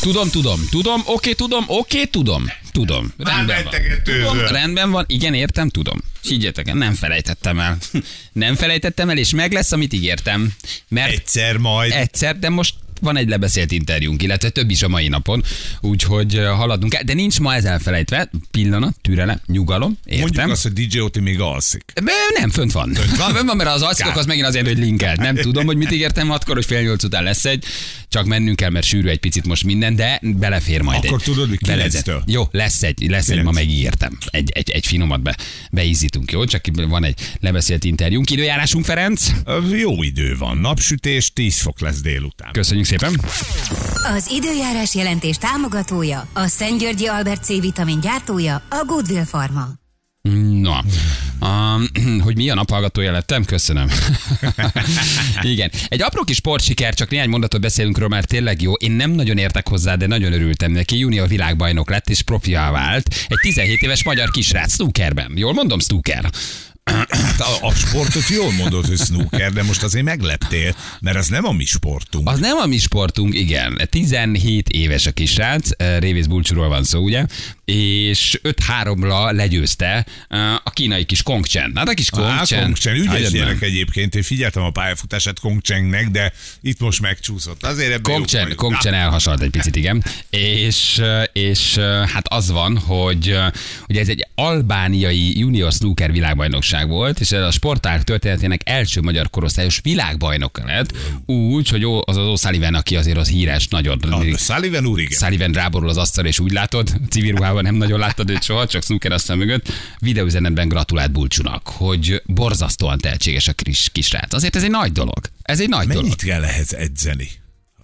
Tudom, tudom, tudom, oké, tudom, oké, tudom, tudom. Rendben van. Tudom, rendben van, igen, értem, tudom. Higgyetek el, nem felejtettem el. Nem felejtettem el, és meg lesz, amit ígértem. Mert Egyszer majd. egyszer, de most van egy lebeszélt interjúnk, illetve több is a mai napon, úgyhogy haladunk el. De nincs ma ez elfelejtve. Pillanat, türelem, nyugalom, értem. Mondjuk azt, hogy DJ Oti még alszik. Be, nem, fönt van. Fönt van? Fönt van, mert az alszikok az megint azért, hogy linkelt. Nem tudom, hogy mit ígértem akkor, hogy fél nyolc után lesz egy. Csak mennünk kell, mert sűrű egy picit most minden, de belefér majd Akkor egy. tudod, hogy kilenctől? Jó, lesz egy, lesz egy, ma Kilenc. megígértem. Egy, egy, egy finomat be, beízítunk, jó? Csak van egy lebeszélt interjúnk. Időjárásunk, Ferenc. Jó idő van. Napsütés, 10 fok lesz délután. Köszönjük szépen. Az időjárás jelentés támogatója, a Szentgyörgyi Albert C vitamin gyártója, a Goodwill Pharma. Na, um, hogy mi a naphallgatója lettem? Köszönöm. Igen. Egy apró kis sportsiker, csak néhány mondatot beszélünk róla, mert tényleg jó. Én nem nagyon értek hozzá, de nagyon örültem neki. Junior világbajnok lett és profiá vált. Egy 17 éves magyar kisrác snookerben. Jól mondom, snooker. A, sportot jól mondod, hogy snooker, de most azért megleptél, mert az nem a mi sportunk. Az nem a mi sportunk, igen. 17 éves a kisrác, Révész Bulcsúról van szó, ugye? És 5-3-ra legyőzte a kínai kis Kong Chen. Hát a kis Kong Á, Chen. Kong Chen, ügyes gyerek egyébként, én figyeltem a pályafutását Kong Chengnek, de itt most megcsúszott. Azért ebben vagyunk. Kongcsen elhasalt egy picit, igen. És, és hát az van, hogy ugye ez egy albániai junior snooker világbajnokság volt, és ez a sportág történetének első magyar korosztályos világbajnok lett, úgy, hogy az az O'Sullivan, aki azért az híres, nagyon... Sullivan úr, igen. Sullivan ráborul az asztal, és úgy látod, civil ruhában nem nagyon láttad őt soha, csak snooker asztal mögött. Videóüzenetben gratulált Bulcsunak, hogy borzasztóan tehetséges a kis kisrác. Azért ez egy nagy dolog. Ez egy nagy dolog. Mennyit kell ehhez edzeni?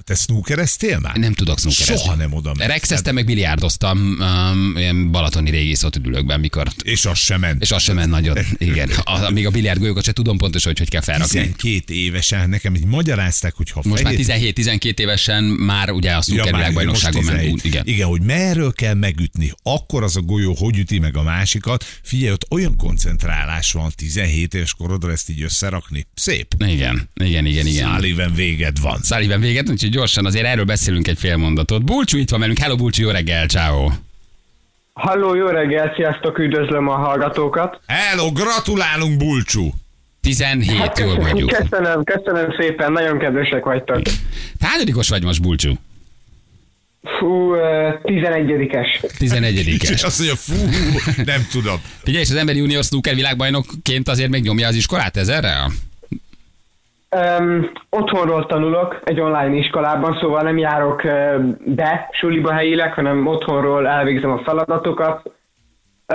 Te snookereztél már? Nem tudok snookerezni. Soha nem oda megy. Rexeztem, meg biliárdoztam um, ilyen balatoni régi szotüdülőkben, mikor És az sem ment. és az sem ment nagyon. Igen. A, még a biliárdgolyókat se tudom pontosan, hogy hogy kell felrakni. 12 évesen nekem így magyarázták, hogy ha Most már fehér- 17-12 évesen már ugye a snooker már világbajnokságon ment 17. út. Igen. igen, hogy merről kell megütni, akkor az a golyó hogy üti meg a másikat. Figyelj, ott olyan koncentrálás van 17 éves korodra ezt így összerakni. Szép. Igen, igen, igen, igen. Száléven véged van. Száliben véget, úgyhogy gyorsan azért erről beszélünk egy fél mondatot. Bulcsú itt van velünk. Hello Bulcsú, jó reggel, ciao. Halló, jó reggel, sziasztok, üdvözlöm a hallgatókat. Hello, gratulálunk, Bulcsú! 17, jól mondjuk. Köszönöm, köszönöm szépen, nagyon kedvesek vagytok. Hányadikos vagy most, Bulcsú? Fú, eh, 11-es. 11 És azt mondja, fú, nem tudom. Figyelj, és az ember junior snooker világbajnokként azért még nyomja az iskolát ezerre? Um, otthonról tanulok egy online iskolában, szóval nem járok eh, be suliba helyileg, hanem otthonról elvégzem a feladatokat.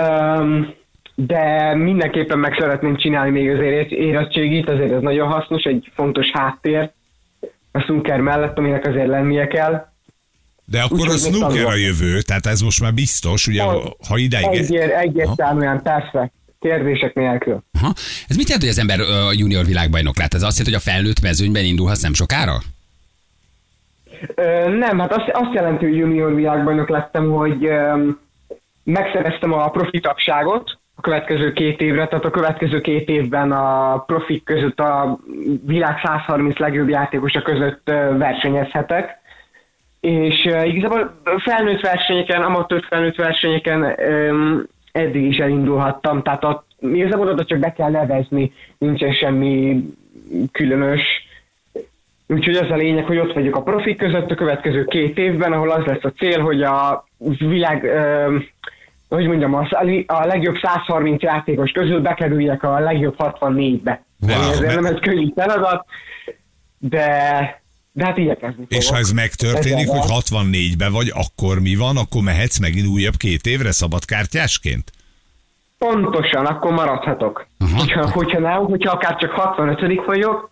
Um, de mindenképpen meg szeretném csinálni még azért érettségit, azért ez nagyon hasznos, egy fontos háttér a snooker mellett, aminek azért lennie kell. De akkor Úgyhogy a snooker a jövő, tehát ez most már biztos, ugye, ha ideig... Egyér, egyértelműen, persze, kérdések nélkül. Aha. Ez mit jelent, hogy az ember ö, junior világbajnok lett? Ez azt jelenti, hogy a felnőtt mezőnyben indulhatsz nem sokára? Ö, nem, hát azt, azt jelenti, hogy junior világbajnok lettem, hogy ö, megszereztem a profi tagságot a következő két évre, tehát a következő két évben a profik között a világ 130 legjobb játékosa között ö, versenyezhetek. És uh, igazából felnőtt versenyeken, amatőr felnőtt versenyeken eddig is elindulhattam, tehát ott, igazából oda csak be kell nevezni, nincsen semmi különös. Úgyhogy az a lényeg, hogy ott vagyok a profik között a következő két évben, ahol az lesz a cél, hogy a világ, um, hogy mondjam, a legjobb 130 játékos közül bekerüljek a legjobb 64-be. Wow. Ez nem egy könnyű feladat, de, de hát igyekezni És fogok. ha ez megtörténik, Ezzel hogy 64-be vagy, akkor mi van? Akkor mehetsz megint újabb két évre szabadkártyásként? Pontosan, akkor maradhatok. Aha. Hogyha, hogyha nem, hogyha akár csak 65 vagyok,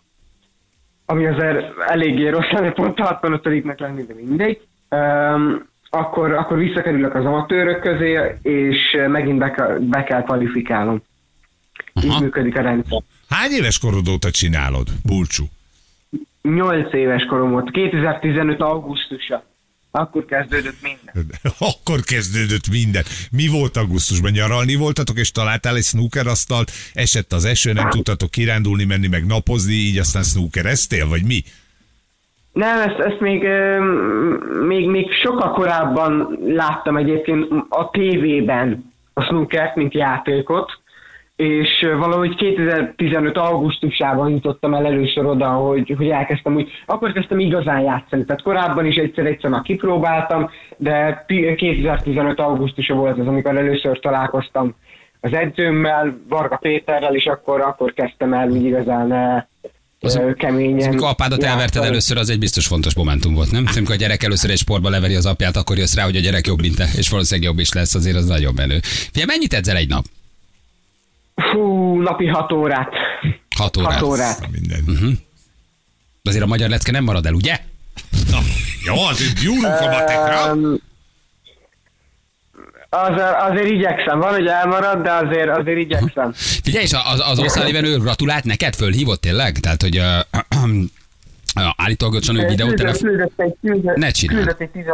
ami azért eléggé rossz lenne pont a 65-nek lenni, de mindegy, um, akkor, akkor visszakerülök az amatőrök közé, és megint be kell, be kell kvalifikálnom. Így Aha. működik a rendszer. Hány éves korod óta csinálod, Bulcsú? 8 éves korom volt, 2015. augusztusa. Akkor kezdődött minden. Akkor kezdődött minden. Mi volt augusztusban? Nyaralni voltatok, és találtál egy snookerasztalt, esett az eső, nem tudtatok kirándulni, menni, meg napozni, így aztán snookereztél, vagy mi? Nem, ezt, ezt még, még, még sokkal korábban láttam egyébként a tévében a snookert, mint játékot, és valahogy 2015. augusztusában jutottam el először oda, hogy, hogy elkezdtem úgy, akkor kezdtem igazán játszani. Tehát korábban is egyszer-egyszer már kipróbáltam, de pi- 2015. augusztusa volt az, amikor először találkoztam az edzőmmel, Varga Péterrel, és akkor, akkor kezdtem el úgy igazán Az- keményen. Amikor apádat elverted először, az egy biztos fontos momentum volt, nem? Amikor a gyerek először egy sportba leveri az apját, akkor jössz rá, hogy a gyerek jobb, mint te, és valószínűleg jobb is lesz, azért az nagyon menő. Figyelj, mennyit edzel egy nap? Fú, napi hat órát. Hat órát. Hat órát. Minden. Mhm. De azért a magyar lecke nem marad el, ugye? Na, jó, azért gyúrunk a matekra. Az, azért igyekszem, van, hogy elmarad, de azért, azért igyekszem. Figyelj, és az, az Oszaliven ő gratulált neked, fölhívott tényleg? Tehát, hogy uh, uh, állítólag ő videót Ne csináld. küldött egy 10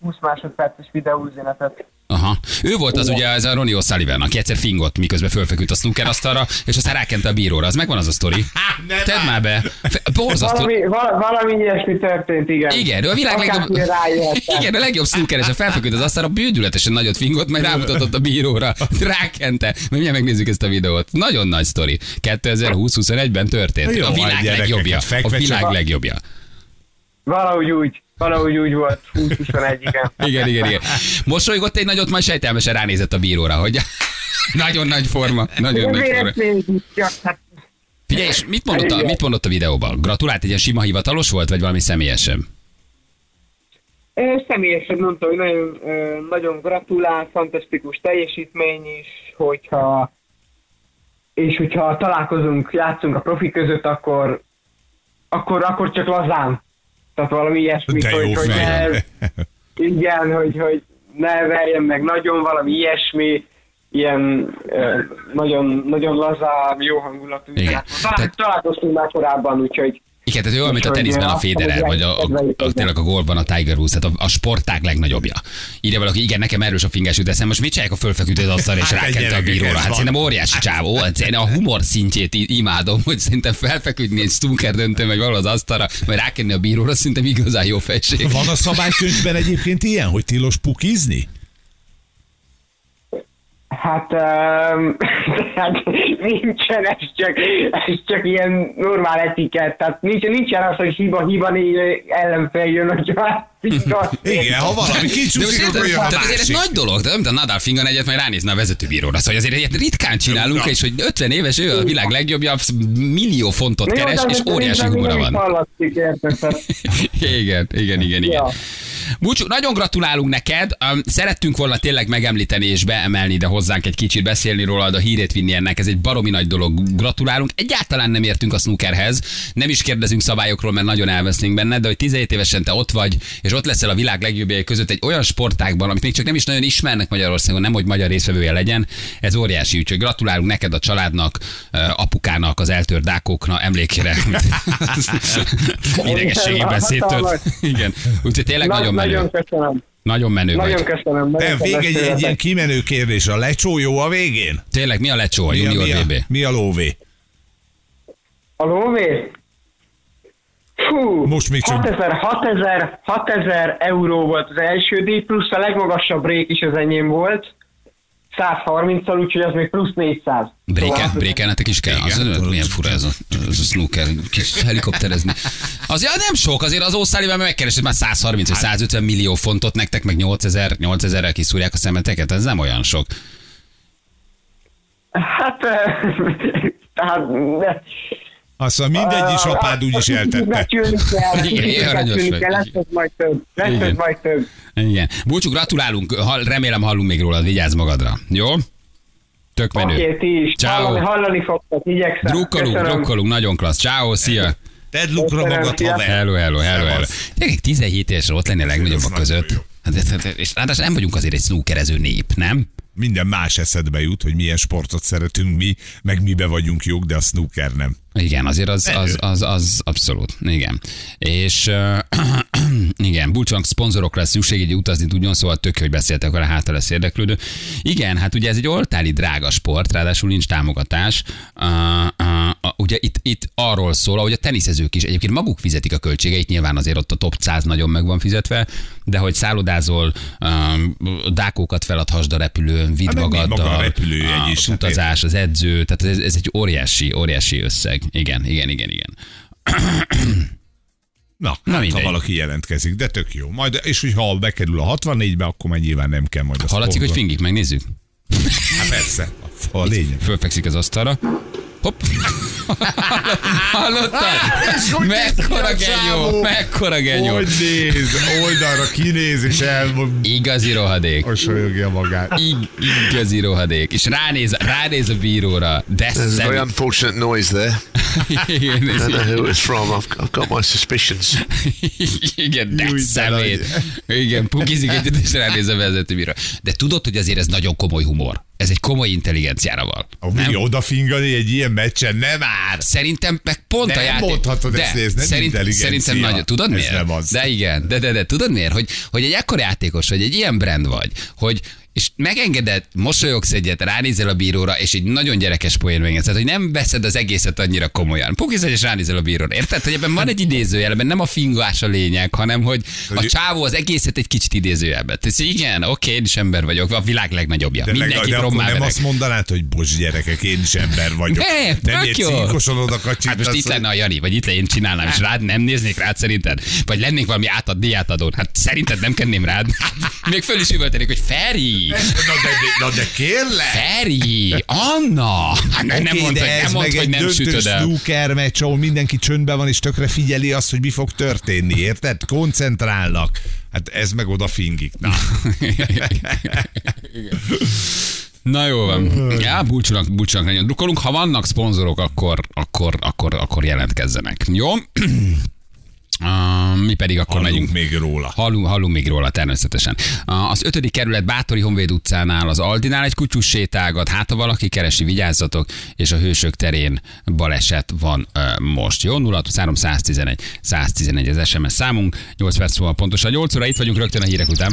20 másodperces videóüzenetet. Aha. Ő volt az ugye, ez a Ronnie O'Sullivan, aki egyszer fingott, miközben fölfeküdt a snooker asztalra, és aztán rákente a bíróra. Az megvan az a sztori. ne Tedd már be. Borzasztó. Valami, val, valami ilyesmi történt, igen. Igen, ő a világ legjobb... Igen, a legjobb snookeres, a felfeküdt az asztalra, bődületesen nagyot fingott, majd rámutatott a bíróra, rákente. Mert mindjárt megnézzük ezt a videót. Nagyon nagy sztori. 2020-21-ben történt. Jó, A világ legjobbja. A világ legjobbja. Valahogy úgy, valahogy úgy volt, 20-21, igen. Igen, igen, igen. Mosolygott egy nagyot, majd sejtelmesen ránézett a bíróra, hogy nagyon nagy forma, nagyon nagy forma. csak, hát Figyelj, és mit mondott, a, mit mondott a videóban? Gratulált, egy ilyen sima hivatalos volt, vagy valami személyesen? Ö, Személyesen mondta, hogy nagyon, nagyon gratulál, fantasztikus teljesítmény is, hogyha és hogyha találkozunk, játszunk a profi között, akkor akkor, akkor csak lazán. Tehát valami ilyesmi, De jó hogy, hogy ne, igen, hogy, hogy ne verjen meg nagyon, valami ilyesmi, ilyen nagyon, nagyon lazá, jó hangulatú. Igen. Igen. Talál, Tehát- találkoztunk már korábban, úgyhogy Igen, tehát ő olyan, mint a teniszben a Federer, vagy a, a, a, tényleg a golfban a Tiger Woods, tehát a, a sportág legnagyobbja. Írja valaki, igen, nekem erős a fingás jut eszem, most mit csinálják a fölfekütött asztal és Hát, rákente a bíróra? Hát szerintem óriási csávó, hát a humor szintjét imádom, hogy szerintem felfeküdni egy snooker döntő, meg valahol az asztalra, vagy rákenni a bíróra, szerintem igazán jó fejség. Van a szabálykönyvben egyébként ilyen, hogy tilos pukizni? Hát, um, hát nincsen, ez csak, ez csak ilyen normál etikett, tehát nincs, nincsen az, hogy hiba, hiba négy ellenfél jön, hogy Igen, ha valami kicsúszik, akkor jön a tehát azért ez nagy dolog, de nem tudom, Nadal fingan egyet, majd ránézne a vezetőbíróra. Szóval azért ilyet ritkán csinálunk, és hogy 50 éves, ő a világ legjobbja, millió fontot keres, és óriási humora van. Tehát- Igen, igen, igen, igen. Ja. Búcsú, nagyon gratulálunk neked. Szerettünk volna tényleg megemlíteni és beemelni ide hozzánk egy kicsit, beszélni róla, a hírét vinni ennek. Ez egy baromi nagy dolog. Gratulálunk. Egyáltalán nem értünk a snookerhez. Nem is kérdezünk szabályokról, mert nagyon elvesznénk benne, de hogy 17 évesen te ott vagy, és ott leszel a világ legjobbjai között egy olyan sportágban, amit még csak nem is nagyon ismernek Magyarországon, nem hogy magyar részvevője legyen. Ez óriási, úgyhogy gratulálunk neked, a családnak, apukának, az eltört dákoknak emlékére. Idegességében széttört. Igen. Úgyhogy tényleg Na- nagyon menő. Nagyon köszönöm. Nagyon menő Nagyon vagy. köszönöm. De nagyon még egy, egy ilyen kimenő kérdés. A lecsó jó a végén? Tényleg, mi a lecsó, a Mi a, junior mi, a, BB? mi a lóvé? A lóvé? Fú, Most még csak- 6000, 6000, 6000 euró volt az első díj, plusz a legmagasabb rék is az enyém volt. 130-szal, úgyhogy az még plusz 400. Bréken, Szóval- brékelnetek is kell? Az, Igen, milyen fura ez a, ez a snooker, kis helikopterezni. Az, ja, nem sok, azért az Ószáliban megkeresett már 130 vagy 150 millió fontot nektek, meg 8000, 8000-rel kiszúrják a szemeteket, ez nem olyan sok. Hát, eh, tehát... Azt mondja, mindegy is apád úgyis eltette. becsülni kell, Igen, becsülni kell, lesz ez majd több. Lesz Igen. ez majd több. Igen. Búcsú, gratulálunk, remélem hallunk még rólad, vigyázz magadra. Jó? Tök menő. Oké, ti is. Ciao. Hallani, hallani fogtok, igyekszem. Drukkolunk, Köszönöm. drukkolunk, nagyon klassz. Ciao, szia! Tedd lukra magad, haver. Hello, hello, hello, hello. Gyerekek, 17 évesre ott lenni a legnagyobbak között. Hát, hát, hát, És ráadásul nem vagyunk azért egy snookerező nép, nem? Minden más eszedbe jut, hogy milyen sportot szeretünk mi, meg mibe vagyunk jók, de a snooker nem. Igen, azért az, az, az, az abszolút, igen. És igen, Bulcsonk szponzorokra lesz szükség, így utazni tudjon, szóval tök, hogy beszéltek, akkor hátra lesz érdeklődő. Igen, hát ugye ez egy oltári drága sport, ráadásul nincs támogatás. Uh, uh, ugye itt, itt arról szól, hogy a teniszezők is egyébként maguk fizetik a költségeit, nyilván azért ott a top 100 nagyon meg van fizetve, de hogy szállodázol, um, dákókat feladhasd a repülőn, vidd Hát magaddal, maga a a- is, az hát utazás, az edző, tehát ez, ez egy óriási, óriási összeg. Igen, igen, igen, igen. Na, Na hát, ha valaki jelentkezik, de tök jó. Majd, és hogyha bekerül a 64-be, akkor már nyilván nem kell majd a Hallatszik, hogy fingik, megnézzük. Hát persze, a lényeg. Fölfekszik az asztalra. Hopp. Hallottad? Mekkora genyó, mekkora genyó. Hogy néz, oldalra kinéz, és el Igazi rohadék. mosolyogja magát. Ig- igazi rohadék. És ránéz, ránéz a bíróra. De There's a very unfortunate noise there. Igen, I don't know who it's from. I've, I've got my suspicions. Igen, de szemét. Igen, pukizik egyet, és ránéz a vezetőbíróra. De tudod, hogy azért ez nagyon komoly humor. Ez egy komoly intelligenciára van. Ami odafingani egy ilyen meccsen, nem már! Szerintem meg pont Nem a játék. mondhatod de, ezt, ez nem szerint. Szerintem nagyon. Tudod Ez miért? nem az. De igen, de, de, de tudod miért? Hogy, hogy egy ekkora játékos vagy, egy ilyen brand vagy, hogy és megengeded, mosolyogsz egyet, ránézel a bíróra, és egy nagyon gyerekes poén megengedsz, tehát, hogy nem veszed az egészet annyira komolyan. Pukisz egy, és ránézel a bíróra. Érted? Hogy ebben van egy idézőjel, ebben nem a fingás a lényeg, hanem hogy a csávó az egészet egy kicsit idézőjelbe. Tehát igen, oké, én is ember vagyok, a világ legnagyobbja. De, leg, Mindenki de akkor rommá nem azt mondanád, hogy bocs gyerekek, én is ember vagyok. Nem, nem cinkosan oda Hát most kacsintasz, itt lenne a Jani, vagy itt le én csinálnám, és rád nem néznék rád szerinted? Vagy lennék valami átad, díjátadón? Hát szerinted nem kenném rád? Még föl is üvöltenék, hogy Feri! Na de, na de kérlek! Feri! Anna! Hát nem, nem de hogy, nem, mondd, meg hogy nem sütöd el. snooker meccs, ahol mindenki csöndben van, és tökre figyeli azt, hogy mi fog történni, érted? Koncentrálnak. Hát ez meg oda fingik. Na. Na jó van. Ja, búcsúnak, búcsúnak nagyon drukkolunk. Ha vannak szponzorok, akkor, akkor, akkor, akkor jelentkezzenek. Jó? Uh, mi pedig akkor Hallunk megyünk. még róla. Hallunk, hallunk még róla természetesen. Uh, Az ötödik kerület Bátori Honvéd utcánál, az Aldinál egy kutyus sétálgat, hát ha valaki keresi, vigyázzatok, és a Hősök terén baleset van uh, most. Jó, 0 111 111 az SMS számunk, 8 perc múlva pontosan 8 óra, itt vagyunk rögtön a hírek után.